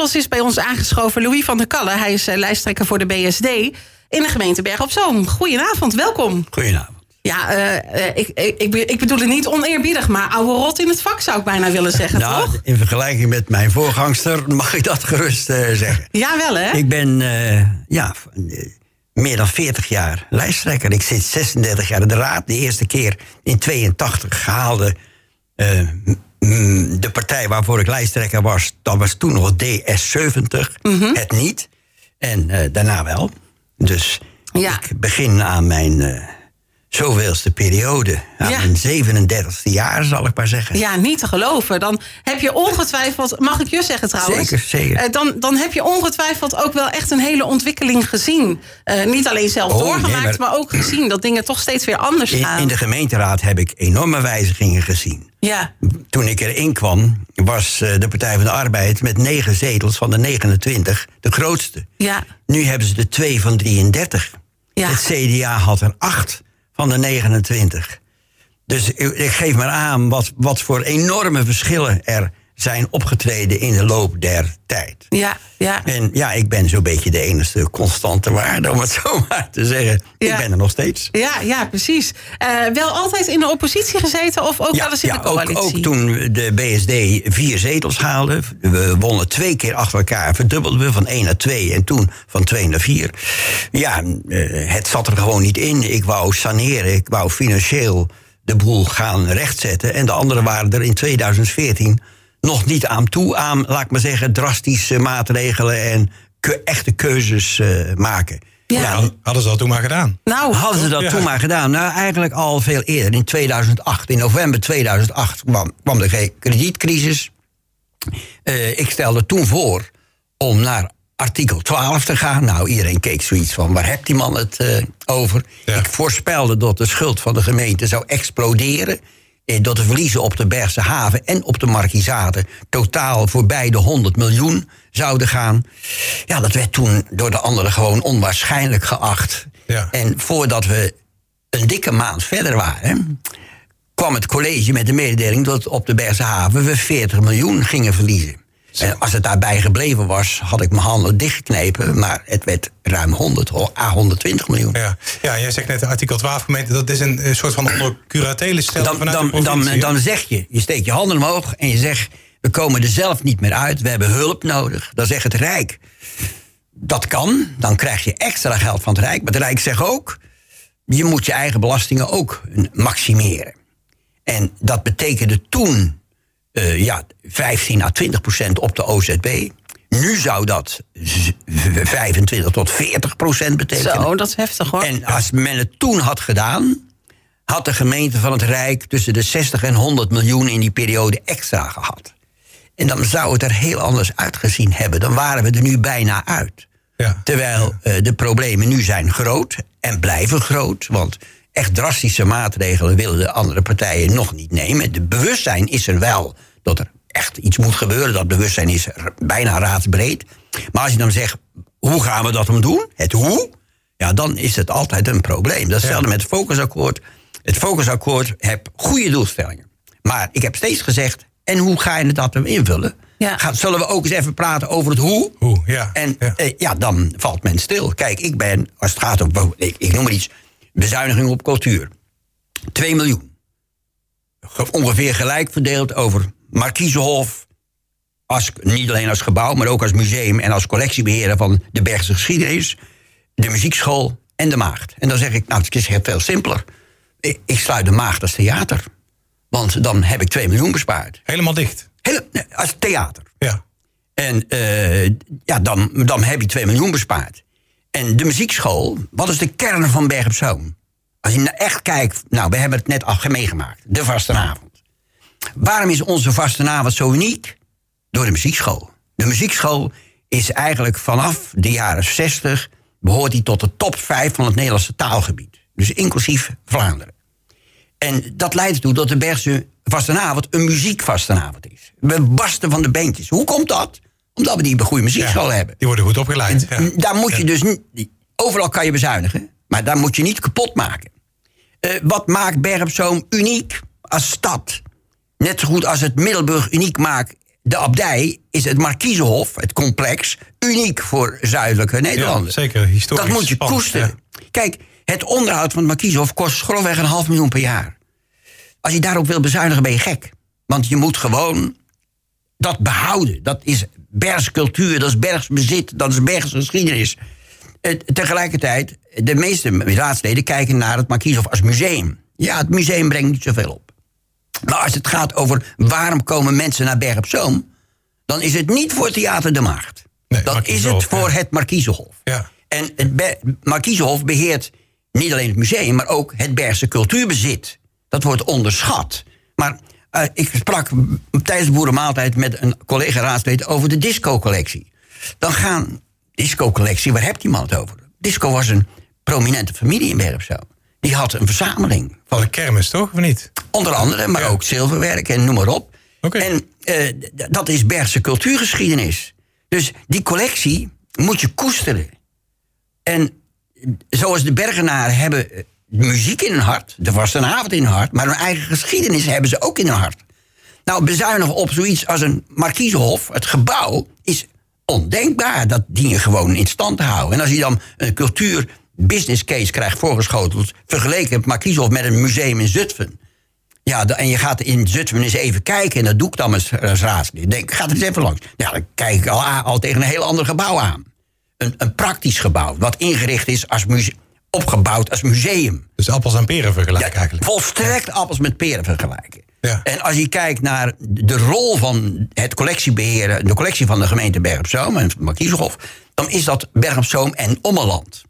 inmiddels is bij ons aangeschoven Louis van der Kalle. Hij is lijsttrekker voor de BSD in de gemeente Berg op Zoom. Goedenavond, welkom. Goedenavond. Ja, ik, ik, ik, bedoel het niet oneerbiedig, maar oude rot in het vak zou ik bijna willen zeggen, nou, toch? In vergelijking met mijn voorgangster mag ik dat gerust zeggen. Ja, wel hè? Ik ben, ja, meer dan 40 jaar lijsttrekker. Ik zit 36 jaar in de raad. De eerste keer in 82 haalde uh, de partij waarvoor ik lijsttrekker was... dat was toen nog DS70, mm het niet. En uh, daarna wel. Dus ja. ik begin aan mijn... Zoveelste periode. Aan ja. mijn 37e jaar, zal ik maar zeggen. Ja, niet te geloven. Dan heb je ongetwijfeld, mag ik je zeggen trouwens? Zeker, zeker. Uh, dan, dan heb je ongetwijfeld ook wel echt een hele ontwikkeling gezien. Uh, niet alleen zelf oh, doorgemaakt, nee, maar... maar... ook gezien dat dingen toch steeds weer anders in, gaan. In de gemeenteraad heb ik enorme wijzigingen gezien. Ja. Toen ik erin kwam, was uh, de Partij van de Arbeid met negen zetels van de 29 de grootste. Ja. Nu hebben ze er twee van 33. Ja. Het CDA had er acht van de 29. Dus ik geef maar aan wat, wat voor enorme verschillen er zijn opgetreden in de loop der tijd. Ja, ja. En ja, ik ben zo'n beetje de enige constante waarde, om het zo maar te zeggen. Ja. Ik ben er nog steeds. Ja, ja precies. Uh, wel altijd in de oppositie gezeten of ook ja, wel eens in ja, de coalitie? Ook, ook toen de BSD vier zetels haalde. We wonnen twee keer achter elkaar, verdubbelden we van 1 naar 2 en toen van 2 naar 4. Ja, uh, het zat er gewoon niet in. Ik wou saneren, ik wou financieel de boel gaan rechtzetten. En de anderen waren er in 2014 nog niet aan toe aan, laat ik maar zeggen, drastische maatregelen en ke echte keuzes uh, maken. Ja. Nou, hadden ze dat toen maar gedaan? Nou, hadden ze dat ja. toen maar gedaan? Nou, eigenlijk al veel eerder, in 2008. In november 2008 kwam, kwam de kredietcrisis. Uh, ik stelde toen voor om naar artikel 12 te gaan. Nou, iedereen keek zoiets van, waar hebt die man het uh, over? Ja. Ik voorspelde dat de schuld van de gemeente zou exploderen dat de verliezen op de Bergse haven en op de Markizaten totaal voorbij de 100 miljoen zouden gaan. Ja, dat werd toen door de anderen gewoon onwaarschijnlijk geacht. Ja. En voordat we een dikke maand verder waren, kwam het college met de mededeling dat op de Bergse haven we 40 miljoen gingen verliezen. En als het daarbij gebleven was, had ik mijn handen dichtgeknepen. Maar het werd ruim 100, à 120 miljoen. Ja, ja jij zegt net artikel 12 gemeente. Dat is een, soort van onder curatele dan, dan, dan, dan zeg je, je steekt je handen omhoog en je zegt... we komen er zelf niet meer uit, we hebben hulp nodig. Dan zegt het Rijk, dat kan. Dan krijg je extra geld van het Rijk. Maar het Rijk zegt ook, je moet je eigen belastingen ook maximeren. En dat betekende toen uh, ja, 15 à 20 procent op de OZB. Nu zou dat 25 tot 40 procent betekenen. Zo, dat is heftig hoor. En als men het toen had gedaan, had de gemeente van het Rijk tussen de 60 en 100 miljoen in die periode extra gehad. En dan zou het er heel anders uitgezien hebben. Dan waren we er nu bijna uit. Ja. Terwijl uh, de problemen nu zijn groot en blijven groot. Want echt drastische maatregelen willen de andere partijen nog niet nemen. De bewustzijn is er wel dat er echt iets moet gebeuren. Dat bewustzijn is bijna raadsbreed. Maar als je dan zegt, hoe gaan we dat dan doen? Het hoe? Ja, dan is het altijd een probleem. Dat is hetzelfde ja. met het focusakkoord. Het focusakkoord heeft goede doelstellingen. Maar ik heb steeds gezegd, en hoe ga je dat dan invullen? Ja. Gaat, zullen we ook eens even praten over het hoe? Hoe, ja. En ja. Eh, ja, dan valt men stil. Kijk, ik ben, als het gaat om, ik, ik noem maar iets, bezuiniging op cultuur. 2 miljoen. Ongeveer gelijk verdeeld over Markiezenhof, als, niet alleen als gebouw, maar ook als museum en als collectiebeheerder van de Bergse geschiedenis, de muziekschool en de maagd. En dan zeg ik, nou, het is heel veel simpeler. Ik, ik sluit de maagd als theater. Want dan heb ik 2 miljoen bespaard. Helemaal dicht? Hele, als theater. Ja. En uh, ja, dan, dan heb je 2 miljoen bespaard. En de muziekschool, wat is de kern van Berg Zoom? Als je echt kijkt, nou, we hebben het net al meegemaakt. De vastenavond. Waarom is onze vastenavond zo uniek? Door de muziekschool. De muziekschool is eigenlijk vanaf de jaren 60... behoort die tot de top 5 van het Nederlandse taalgebied. Dus inclusief Vlaanderen. En dat leidt ertoe dat de Bergse vastenavond een muziekvastenavond is. We barsten van de beentjes. Hoe komt dat? Omdat we die goede muziekschool ja, hebben. Die worden goed opgeleid. Ja. Daar moet je dus niet... Overal kan je bezuinigen, maar daar moet je niet kapot maken. Uh, wat maakt Berg op Zoom uniek als stad? Net zo goed als het Middelburg uniek maakt de abdij is het Markiezenhof, het complex, uniek voor zuidelijke Nederlanden. zeker, historisch Dat moet je spannend, koesteren. Kijk, het onderhoud van het Markiezenhof kost grofweg een half miljoen per jaar. Als je daarop wil bezuinigen, ben je gek. Want je moet gewoon dat behouden. Dat is Bergs cultuur, dat is Bergs bezit, dat is Bergs geschiedenis. Eh, tegelijkertijd, de meeste raadsleden kijken naar het Markieshof als museum. Ja, het museum brengt niet zoveel op. Maar als het gaat over waarom komen mensen naar Berg op Zoom... dan is het niet voor Theater de Maagd. Nee, dan is het voor ja. het Markiezenhof. Ja. En het Be- Markiezenhof beheert niet alleen het museum... maar ook het Bergse cultuurbezit. Dat wordt onderschat. Maar eh, ik sprak tijdens de boerenmaaltijd... met een collega-raadslid over de disco-collectie. Dan gaan... Disco-collectie, waar hebt die man het over? Disco was een prominente familie in Zoom. Die had een verzameling Van de kermis, toch? Of niet? Onder andere, maar Ja. ook zilverwerk en noem maar op. Oké. En eh, dat is Bergse cultuurgeschiedenis. Dus die collectie moet je koesteren. En zoals de Bergenaren hebben eh, muziek in hun hart, de vastenavond in hun hart, maar hun eigen geschiedenis hebben ze ook in hun hart. Nou, bezuinigen op zoiets als een Markiezenhof, het gebouw, is ondenkbaar. Dat dien je gewoon in stand te houden. En als je dan een cultuur business case krijgt voorgeschoteld, vergeleken het Markiezenhof met een museum in Zutphen. Ja, en je gaat in Zutphen eens even kijken. En dat doe ik dan als, als raadslid. Denk, ga er eens even langs. Ja, dan kijk ik al, al tegen een heel ander gebouw aan. Een, een praktisch gebouw. Wat ingericht is als museum. Opgebouwd als museum. Dus appels en peren vergelijken Ja, eigenlijk. volstrekt appels met peren vergelijken. Ja. En als je kijkt naar de rol van het collectiebeheren... de collectie van de gemeente Berg op Zoom en het Markiezenhof... dan is dat Berg op Zoom en Ommeland.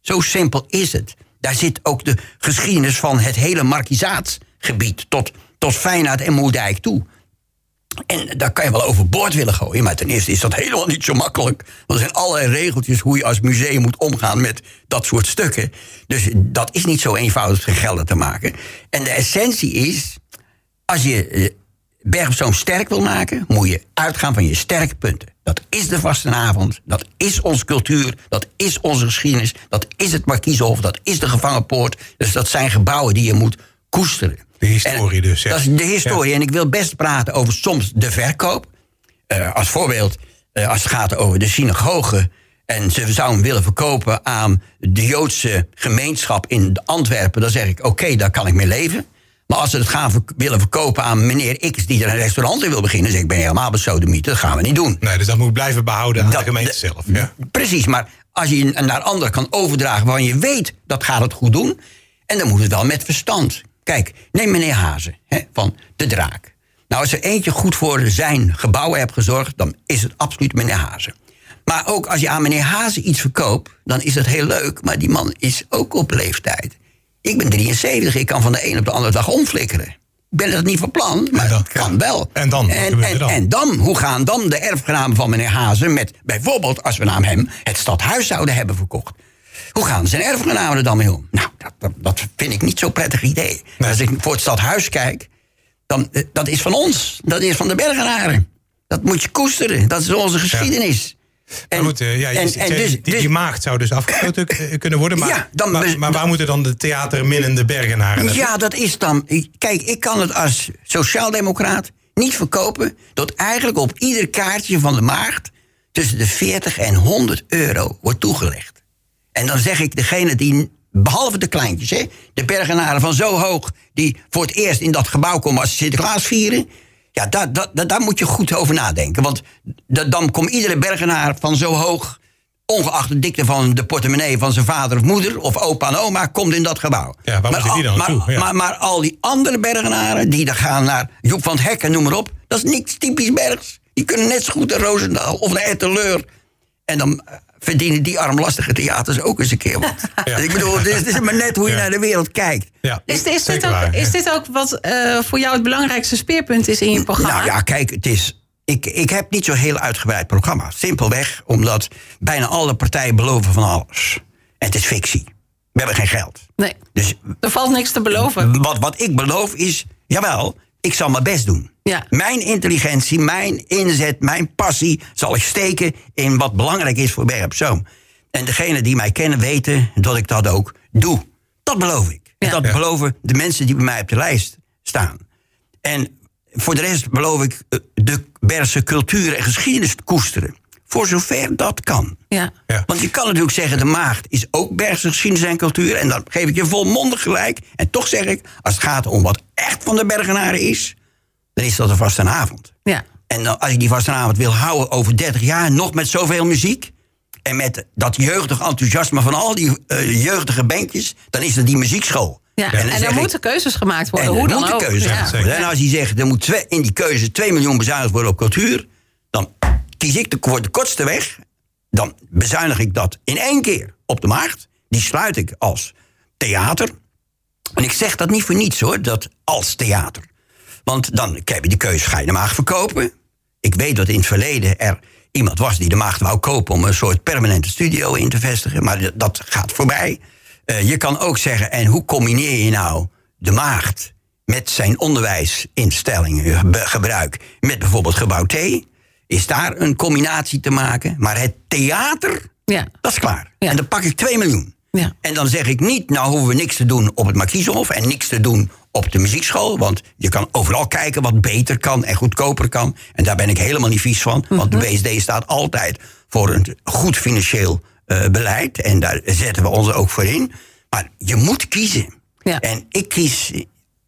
Zo simpel is het. Daar zit ook de geschiedenis van het hele markizaatsgebied... tot, tot Feyenaard en Moerdijk toe. En daar kan je wel overboord willen gooien. Maar ten eerste is dat helemaal niet zo makkelijk. Want er zijn allerlei regeltjes hoe je als museum moet omgaan met dat soort stukken. Dus dat is niet zo eenvoudig te gelden te maken. En de essentie is, als je eh, Berg op Zoom sterk wil maken, moet je uitgaan van je sterke punten. Dat is de vastenavond, dat is onze cultuur, dat is onze geschiedenis, dat is het Markiezenhof, dat is de gevangenpoort. Dus dat zijn gebouwen die je moet koesteren. De historie En dus, ja. Dat is de historie. En ik wil best praten over soms de verkoop. Eh, als voorbeeld, eh, als het gaat over de synagoge. En ze zouden hem willen verkopen aan de Joodse gemeenschap in Antwerpen. Dan zeg ik, oké, daar kan ik mee leven. Maar als ze het gaan willen verkopen aan meneer X... die er een restaurant in wil beginnen... dan zeg ik, ben helemaal besodemiet. Dat gaan we niet doen. Nee, dus dat moet blijven behouden aan Dat- de gemeente zelf. Ja. Precies, maar als je naar anderen kan overdragen... waarvan je weet, dat gaat het goed doen... en dan moet het wel met verstand. Kijk, neem meneer Hazen hè, van De Draak. Nou, als er eentje goed voor zijn gebouwen hebt gezorgd... dan is het absoluut meneer Hazen. Maar ook als je aan meneer Hazen iets verkoopt... dan is dat heel leuk, maar die man is ook op leeftijd. Ik ben 73, ik kan van de een op de andere dag omflikkeren. Ik ben dat niet van plan, maar het kan wel. En dan? En, en, dan? en dan, hoe gaan dan de erfgenamen van meneer Hazen met bijvoorbeeld, als we naar hem het stadhuis zouden hebben verkocht? Hoe gaan zijn erfgenamen er dan mee om? Nou, dat, dat, dat vind ik niet zo'n prettig idee. Nee. Als ik voor het stadhuis kijk, dan eh, dat is van ons. Dat is van de Bergenaren. Dat moet je koesteren. Dat is onze geschiedenis. Maar goed, eh, ja, en- zegt, en eh, dus- die, dus- die maagd zou dus afgesloten k- kunnen worden. Maar, Ja, dan- maar, maar waar moeten dan de theaterminnende Bergenaren? Ja, dat is dan. Kijk, ik kan het als sociaaldemocraat niet verkopen. dat eigenlijk op ieder kaartje van de maagd. tussen de 40 en 100 euro wordt toegelegd. En dan zeg ik degene die. behalve de kleintjes, hè, de bergenaren van zo hoog. die voor het eerst in dat gebouw komen als ze Sinterklaas vieren. Ja, daar, daar, daar, moet je goed over nadenken. Want da- dan komt iedere bergenaar van zo hoog ongeacht de dikte van de portemonnee van zijn vader of moeder... of opa en oma, komt in dat gebouw. Ja, waar moeten die dan maar? Ja. maar, maar al die andere bergenaren, die dan gaan naar Joep van het Hek en noem maar op... dat is niks typisch Bergs. Die kunnen net zo goed naar Roosendaal of naar Etteleur. En dan eh, verdienen die armlastige theaters ook eens een keer wat. Ja. Ik bedoel, het is, het is maar net hoe je Ja. naar de wereld kijkt. Ja, Is, is, dit ook, waar, is dit ook wat eh, voor jou het belangrijkste speerpunt is in je programma? Nou ja, kijk, het is. Ik, ik heb niet zo'n heel uitgebreid programma. Simpelweg omdat bijna alle partijen beloven van alles. En het is fictie. We hebben geen geld. Nee, Dus er valt niks te beloven. wat, wat ik beloof is, jawel, ik zal mijn best doen. Ja. Mijn intelligentie, mijn inzet, mijn passie zal ik steken in wat belangrijk is voor Zoom. En degenen die mij kennen weten dat ik dat ook doe. Dat beloof ik. En dat Ja. beloven de mensen die bij mij op de lijst staan. En voor de rest beloof ik eh, de Bergse cultuur en geschiedenis te koesteren. Voor zover dat kan. Ja. Ja. Want je kan natuurlijk zeggen, de maagd is ook Bergse geschiedenis en cultuur. En dan geef ik je volmondig gelijk. En toch zeg ik, als het gaat om wat echt van de Bergenaren is... dan is dat een vastenavond. Ja. En als ik die vastenavond wil houden over 30 jaar... nog met zoveel muziek... en met dat jeugdig enthousiasme van al die eh, jeugdige bandjes... dan is dat die muziekschool. Ja. En, er moeten keuzes gemaakt worden, en hoe er dan moet ook. een keuze ja. gemaakt worden. En als hij zegt, er moet twee, in die keuze 2 miljoen bezuinigd worden op cultuur... kies ik de, voor de kortste weg. Dan bezuinig ik dat in één keer op de markt. Die sluit ik als theater. En ik zeg dat niet voor niets hoor, dat als theater. Want dan heb je de keuze, ga je de maag verkopen? Ik weet dat in het verleden er iemand was die de maagd wou kopen... om een soort permanente studio in te vestigen. Maar dat gaat voorbij. Eh, je kan ook zeggen, en hoe combineer je nou de maagd... met zijn onderwijsinstellingen, eh, gebruik... met bijvoorbeeld gebouw T? Is daar een combinatie te maken? Maar het theater, Ja. dat is klaar. Ja. En dan pak ik 2 miljoen. Ja. En dan zeg ik niet, nou hoeven we niks te doen op het Markiezenhof... en niks te doen op de muziekschool. Want je kan overal kijken wat beter kan en goedkoper kan. En daar ben ik helemaal niet vies van. Want Mhm. de BSD staat altijd voor een goed financieel eh, beleid. En daar zetten we ons ook voor in. Maar je moet kiezen. Ja. En ik kies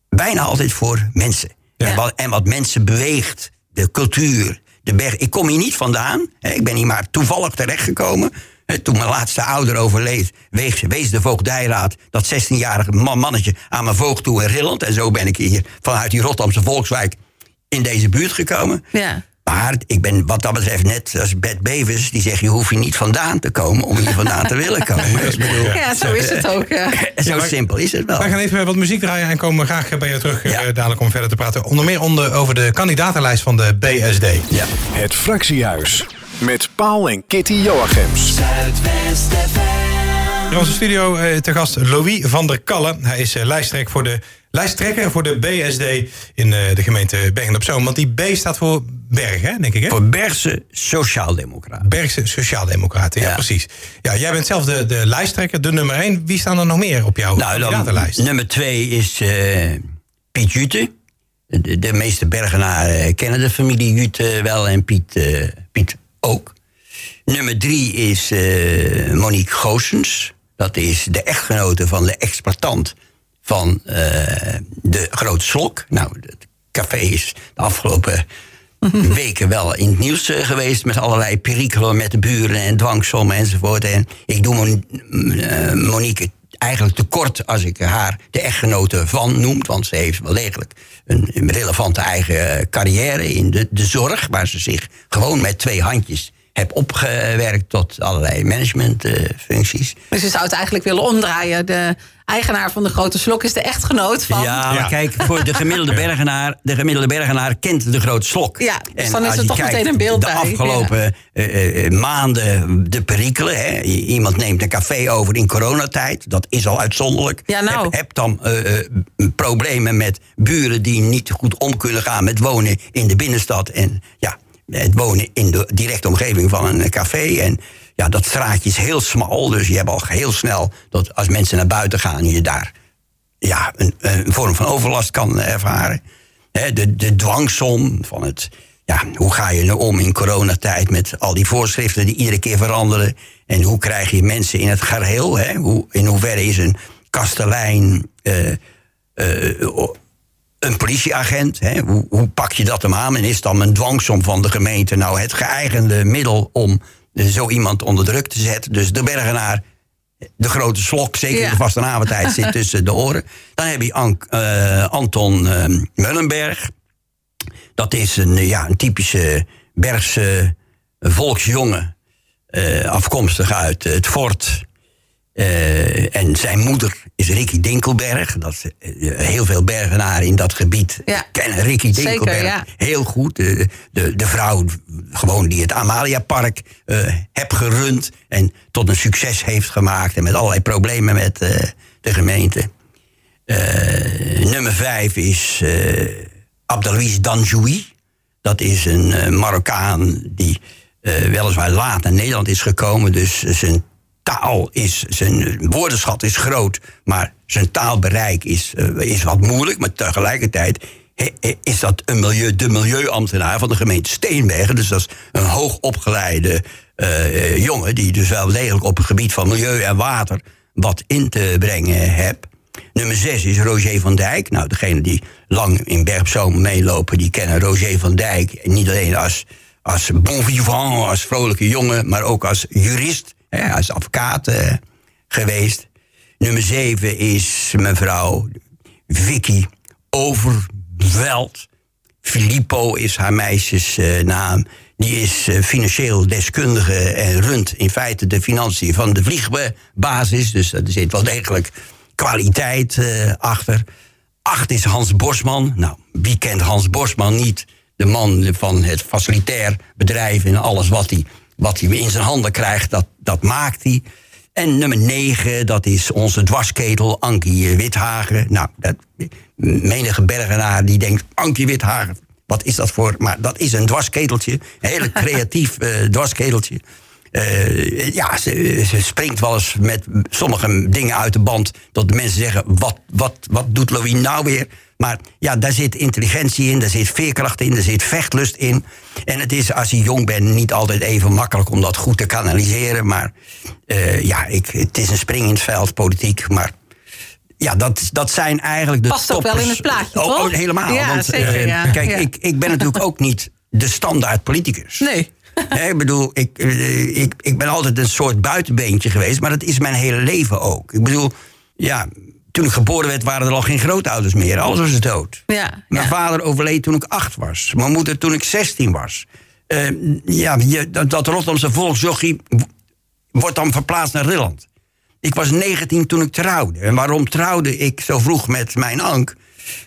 bijna altijd voor mensen. En, wat, en wat mensen beweegt, de cultuur, de berg. Ik kom hier niet vandaan. Ik ben hier maar toevallig terechtgekomen. Toen mijn laatste ouder overleed, wees, de voogdijraad dat 16-jarige man, mannetje aan mijn voogd toe en rillend. En zo ben ik hier vanuit die Rotterdamse Volkswijk in deze buurt gekomen. Ja. Maar ik ben wat dat betreft net als Bert Bevers, die zegt: je hoeft hier niet vandaan te komen om hier vandaan te willen komen. Ik bedoel, ja, zo is het ook. Ja. zo maar- simpel is het wel. Wij gaan even wat muziek draaien en komen graag bij je terug eh, Ja. dadelijk om verder te praten. Onder meer onder, over de kandidatenlijst van de BSD. Ja. Het Fractiehuis. Met Paul en Kitty Joachims. In onze studio eh, te gast Louis van der Kallen. Hij is eh, lijsttrekker voor de, lijsttrekker voor de BSD in eh, de gemeente Bergen op Zoom. Want die B staat voor Berg, hè, denk ik. Hè? Voor Bergse Sociaaldemocraten. Bergse Sociaaldemocraten, ja, Ja. precies. Ja, jij bent zelf de, de lijsttrekker, de nummer 1. Wie staan er nog meer op jouw Nou, kandidatenlijst? nummer twee is eh, Piet Jute. De, de meeste Bergenaren kennen de familie Jute wel en Piet, eh, Piet ook. Nummer drie is Monique Goossens. Dat is de echtgenote van de exploitant van eh, de Grote Slok. Nou, het café is de afgelopen weken wel in het nieuws eh, geweest... met allerlei perikelen met de buren en dwangsommen enzovoort. En ik doe Mon- eh, Monique eigenlijk tekort als ik haar de echtgenote van noem... want ze heeft wel degelijk een, een relevante eigen carrière in de, de zorg... waar ze zich gewoon met twee handjes heb opgewerkt tot allerlei managementfuncties. Dus je zou het eigenlijk willen omdraaien. De eigenaar van de grote slok is de echtgenoot van... Ja, maar Ja. kijk, voor de gemiddelde Bergenaar, de gemiddelde Bergenaar kent de grote slok. Ja, dus En dan is er je toch kijkt, meteen een beeld de bij. afgelopen eh, eh, maanden de perikelen. Hè. Iemand neemt een café over in coronatijd. Dat is al uitzonderlijk. Ja, nou. Heb, heb dan eh, eh, problemen met buren die niet goed om kunnen gaan met wonen in de binnenstad. En ja, het wonen in de directe omgeving van een café. En ja, dat straatje is heel smal. Dus je hebt al heel snel dat als mensen naar buiten gaan, je daar ja, een, vorm van overlast kan ervaren. De, de dwangsom van het. Ja, hoe ga je nou om in coronatijd met al die voorschriften die iedere keer veranderen? En hoe krijg je mensen in het gareel? Hè? Hoe, in hoeverre is een kastelein eh, eh, een politieagent? Hè? Hoe, hoe pak je dat hem aan? En is dan een dwangsom van de gemeente nou het geëigende middel om eh, zo iemand onder druk te zetten? Dus de Bergenaar de grote slok, zeker Ja. in de vastenavondtijd, zit tussen de oren. Dan heb je eh, Anton eh, Mullenberg. Dat is een, ja, een typische Bergse volksjongen. afkomstig uit het fort. Eh, en zijn moeder is Ricky Dinkelberg. Dat, is, eh, heel veel Bergenaren in dat gebied Ja. kennen Ricky Zeker, Dinkelberg ja. heel goed. De, de, de vrouw gewoon die het Amaliapark eh heb gerund... en tot een succes heeft gemaakt... en met allerlei problemen met de gemeente. Nummer vijf is Abdelouis Danjoui. Dat is een Marokkaan die weliswaar laat naar Nederland is gekomen. Dus zijn taal is, zijn woordenschat is groot, maar zijn taalbereik is, eh, is wat moeilijk. Maar tegelijkertijd is dat een milieu, de milieuambtenaar van de gemeente Steenbergen. Dus dat is een hoogopgeleide eh, jongen die dus wel degelijk op het gebied van milieu en water wat in te brengen hebt. Nummer 6 is Roger van Dijk. Nou, degene die lang in Berg op Zoom meelopen, die kennen Roger van Dijk. Niet alleen als, als bon vivant, als vrolijke jongen, maar ook als jurist, hè, als advocaat eh, geweest. Nummer 7 is mevrouw Vicky Overveld. Filippo is haar meisjesnaam. Die is eh, financieel deskundige en runt in feite de financiën van de vliegbasis. Dus er zit wel degelijk kwaliteit eh, achter. Acht is Hans Bosman. Nou, wie kent Hans Bosman niet? De man van het facilitair bedrijf en alles wat hij, wat hij in zijn handen krijgt, dat, dat maakt hij. En nummer 9, dat is onze dwarsketel, Ankie Withagen. Nou, dat, menige bergenaar die denkt, Ankie Withagen, wat is dat voor... Maar dat is een dwarsketeltje, een hele creatief eh, dwarsketeltje. Eh, ja, ze, ze springt wel eens met sommige dingen uit de band... dat de mensen zeggen, wat, wat, wat doet Louis nou weer? Maar ja, daar zit intelligentie in, daar zit veerkracht in, daar zit vechtlust in. En het is, als je jong bent, niet altijd even makkelijk om dat goed te kanaliseren. Maar eh, ja, ik, het is een spring in het veld, politiek. Maar ja, dat, dat zijn eigenlijk de Past ook wel in het plaatje, Oh, toch? oh, helemaal. Ja, want, zeker, eh, ja. Kijk, Ja. Ik, ik ben natuurlijk ook niet de standaard politicus. Nee. Ik bedoel, ik, eh, ik, ik ben altijd een soort buitenbeentje geweest, maar dat is mijn hele leven ook. Ik bedoel, ja, toen ik geboren werd waren er al geen grootouders meer. Alles was dood. Ja, Mijn ja. vader overleed toen ik acht was. Mijn moeder toen ik zestien was. Eh, ja, je, dat, dat Rotterdamse volksjochie wordt dan verplaatst naar Rilland. Ik was 19 toen ik trouwde. En waarom trouwde ik zo vroeg met mijn Ank?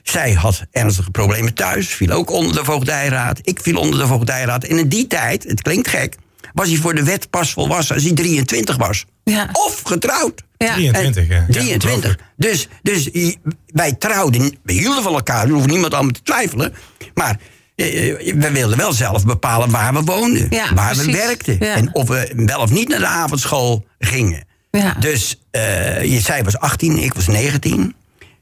Zij had ernstige problemen thuis, viel ook onder de voogdijraad. Ik viel onder de voogdijraad. En in die tijd, het klinkt gek, was hij voor de wet pas volwassen als hij 23 was. Ja. Of getrouwd. Ja. 23, ja. Ja, 23. ongelooflijk. dus dus wij trouwden, we hielden van elkaar, er hoeft niemand aan te twijfelen. Maar eh, we wilden wel zelf bepalen waar we woonden, Ja, waar we werkten. Ja. En of we wel of niet naar de avondschool gingen. Ja. Dus eh, je, zij was 18, ik was 19.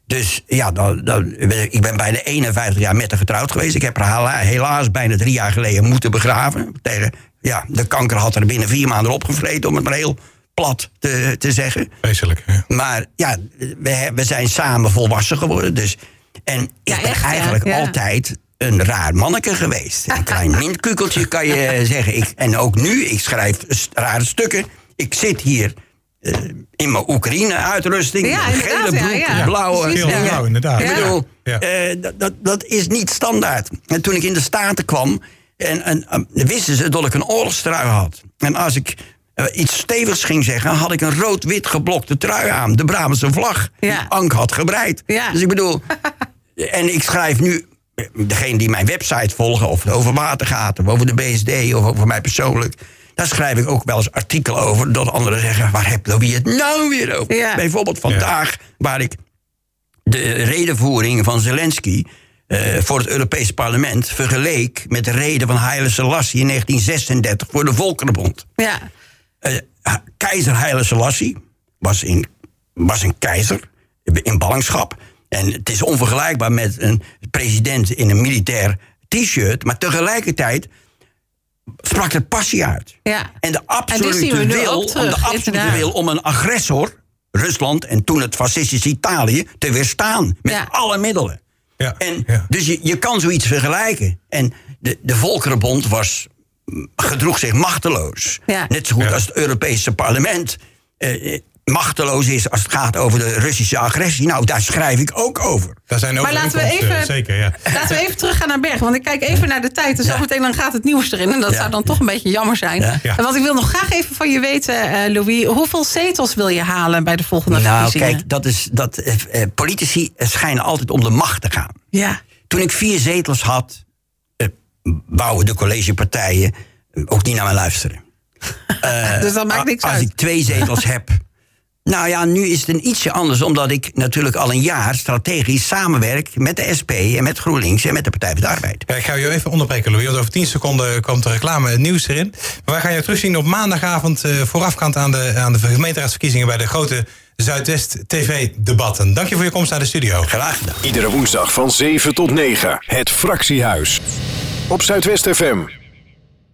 Dus ja, dan, dan, ik ben bijna 51 jaar met haar getrouwd geweest. Ik heb haar hela- helaas bijna drie jaar geleden moeten begraven. Tegen, ja, de kanker had er binnen vier maanden opgevreten, om het maar heel plat te, te zeggen. Vreselijk. Ja. Maar ja, we, we zijn samen volwassen geworden. Dus, en ik Ja, ben echt, eigenlijk ja. altijd een raar manneke geweest. Een klein mintkukeltje kan je zeggen. Ik, en ook nu, ik schrijf rare stukken. Ik zit hier eh, in mijn Oekraïne-uitrusting. Ja, gele broek, ja. blauwe ja. blauw, inderdaad. ik bedoel, Ja. eh, dat, dat, is niet standaard. En toen ik in de Staten kwam, en, en, wisten ze dat ik een oorlogstrui had. En als ik eh, iets stevigs ging zeggen, had ik een rood-wit geblokte trui aan. De Brabantse vlag, die. Ank had gebreid. Ja. Dus ik bedoel, en ik schrijf nu, degene die mijn website volgen, of het over water gaat, of over de BSD, of over mij persoonlijk. Daar schrijf ik ook wel eens artikelen over. Dat anderen zeggen, waar heb Louis het nou weer over? Ja. Bijvoorbeeld vandaag, waar ik de redenvoering van Zelensky eh, voor het Europees Parlement vergeleek met de reden van Haile Selassie in 1936 voor de Volkerenbond. Ja. Eh, ha- keizer Haile Selassie was, in, was een keizer in ballingschap. En het is onvergelijkbaar met een president in een militair t-shirt, maar tegelijkertijd sprak er passie uit. Ja. En de En we absolute, wil, om de absolute wil om een agressor, Rusland en toen het fascistische Italië, te weerstaan. Met Ja. alle middelen. Ja, En ja. Dus je, je kan zoiets vergelijken. En de, de Volkerenbond was, gedroeg zich machteloos. Ja. Net zo goed Ja. als het Europese parlement eh, eh, machteloos is als het gaat over de Russische agressie. Nou, daar schrijf ik ook over. Daar zijn ook Maar laten we even- Zeker, ja. Laten we even teruggaan naar Bergen. Want ik kijk even naar de tijd. En Ja. zometeen dan gaat het nieuws erin. En dat Ja. zou dan toch een beetje jammer zijn. Ja. Ja. En Want ik wil nog graag even van je weten, eh, Louis. Hoeveel zetels wil je halen bij de volgende Nou, verkiezingen? kijk, dat is, dat, eh, eh, politici schijnen altijd om de macht te gaan. Ja. Toen ik vier zetels had, eh, wouden de collegepartijen ook niet naar mij luisteren. dus dat maakt niks Als uit. ik twee zetels heb. Nou ja, nu is het een ietsje anders, omdat ik natuurlijk al een jaar strategisch samenwerk met de SP en met GroenLinks en met de Partij van de Arbeid. Ja, ik ga je even onderbreken, Louis. Want over 10 seconden komt de reclame het nieuws erin. Maar wij gaan je terugzien op maandagavond... eh, voorafgaand aan de, aan de gemeenteraadsverkiezingen... bij de grote Zuidwest TV-debatten. Dank je voor je komst naar de studio. Graag gedaan. Iedere woensdag van 7 tot 9. Het Fractiehuis. Op Zuidwest FM.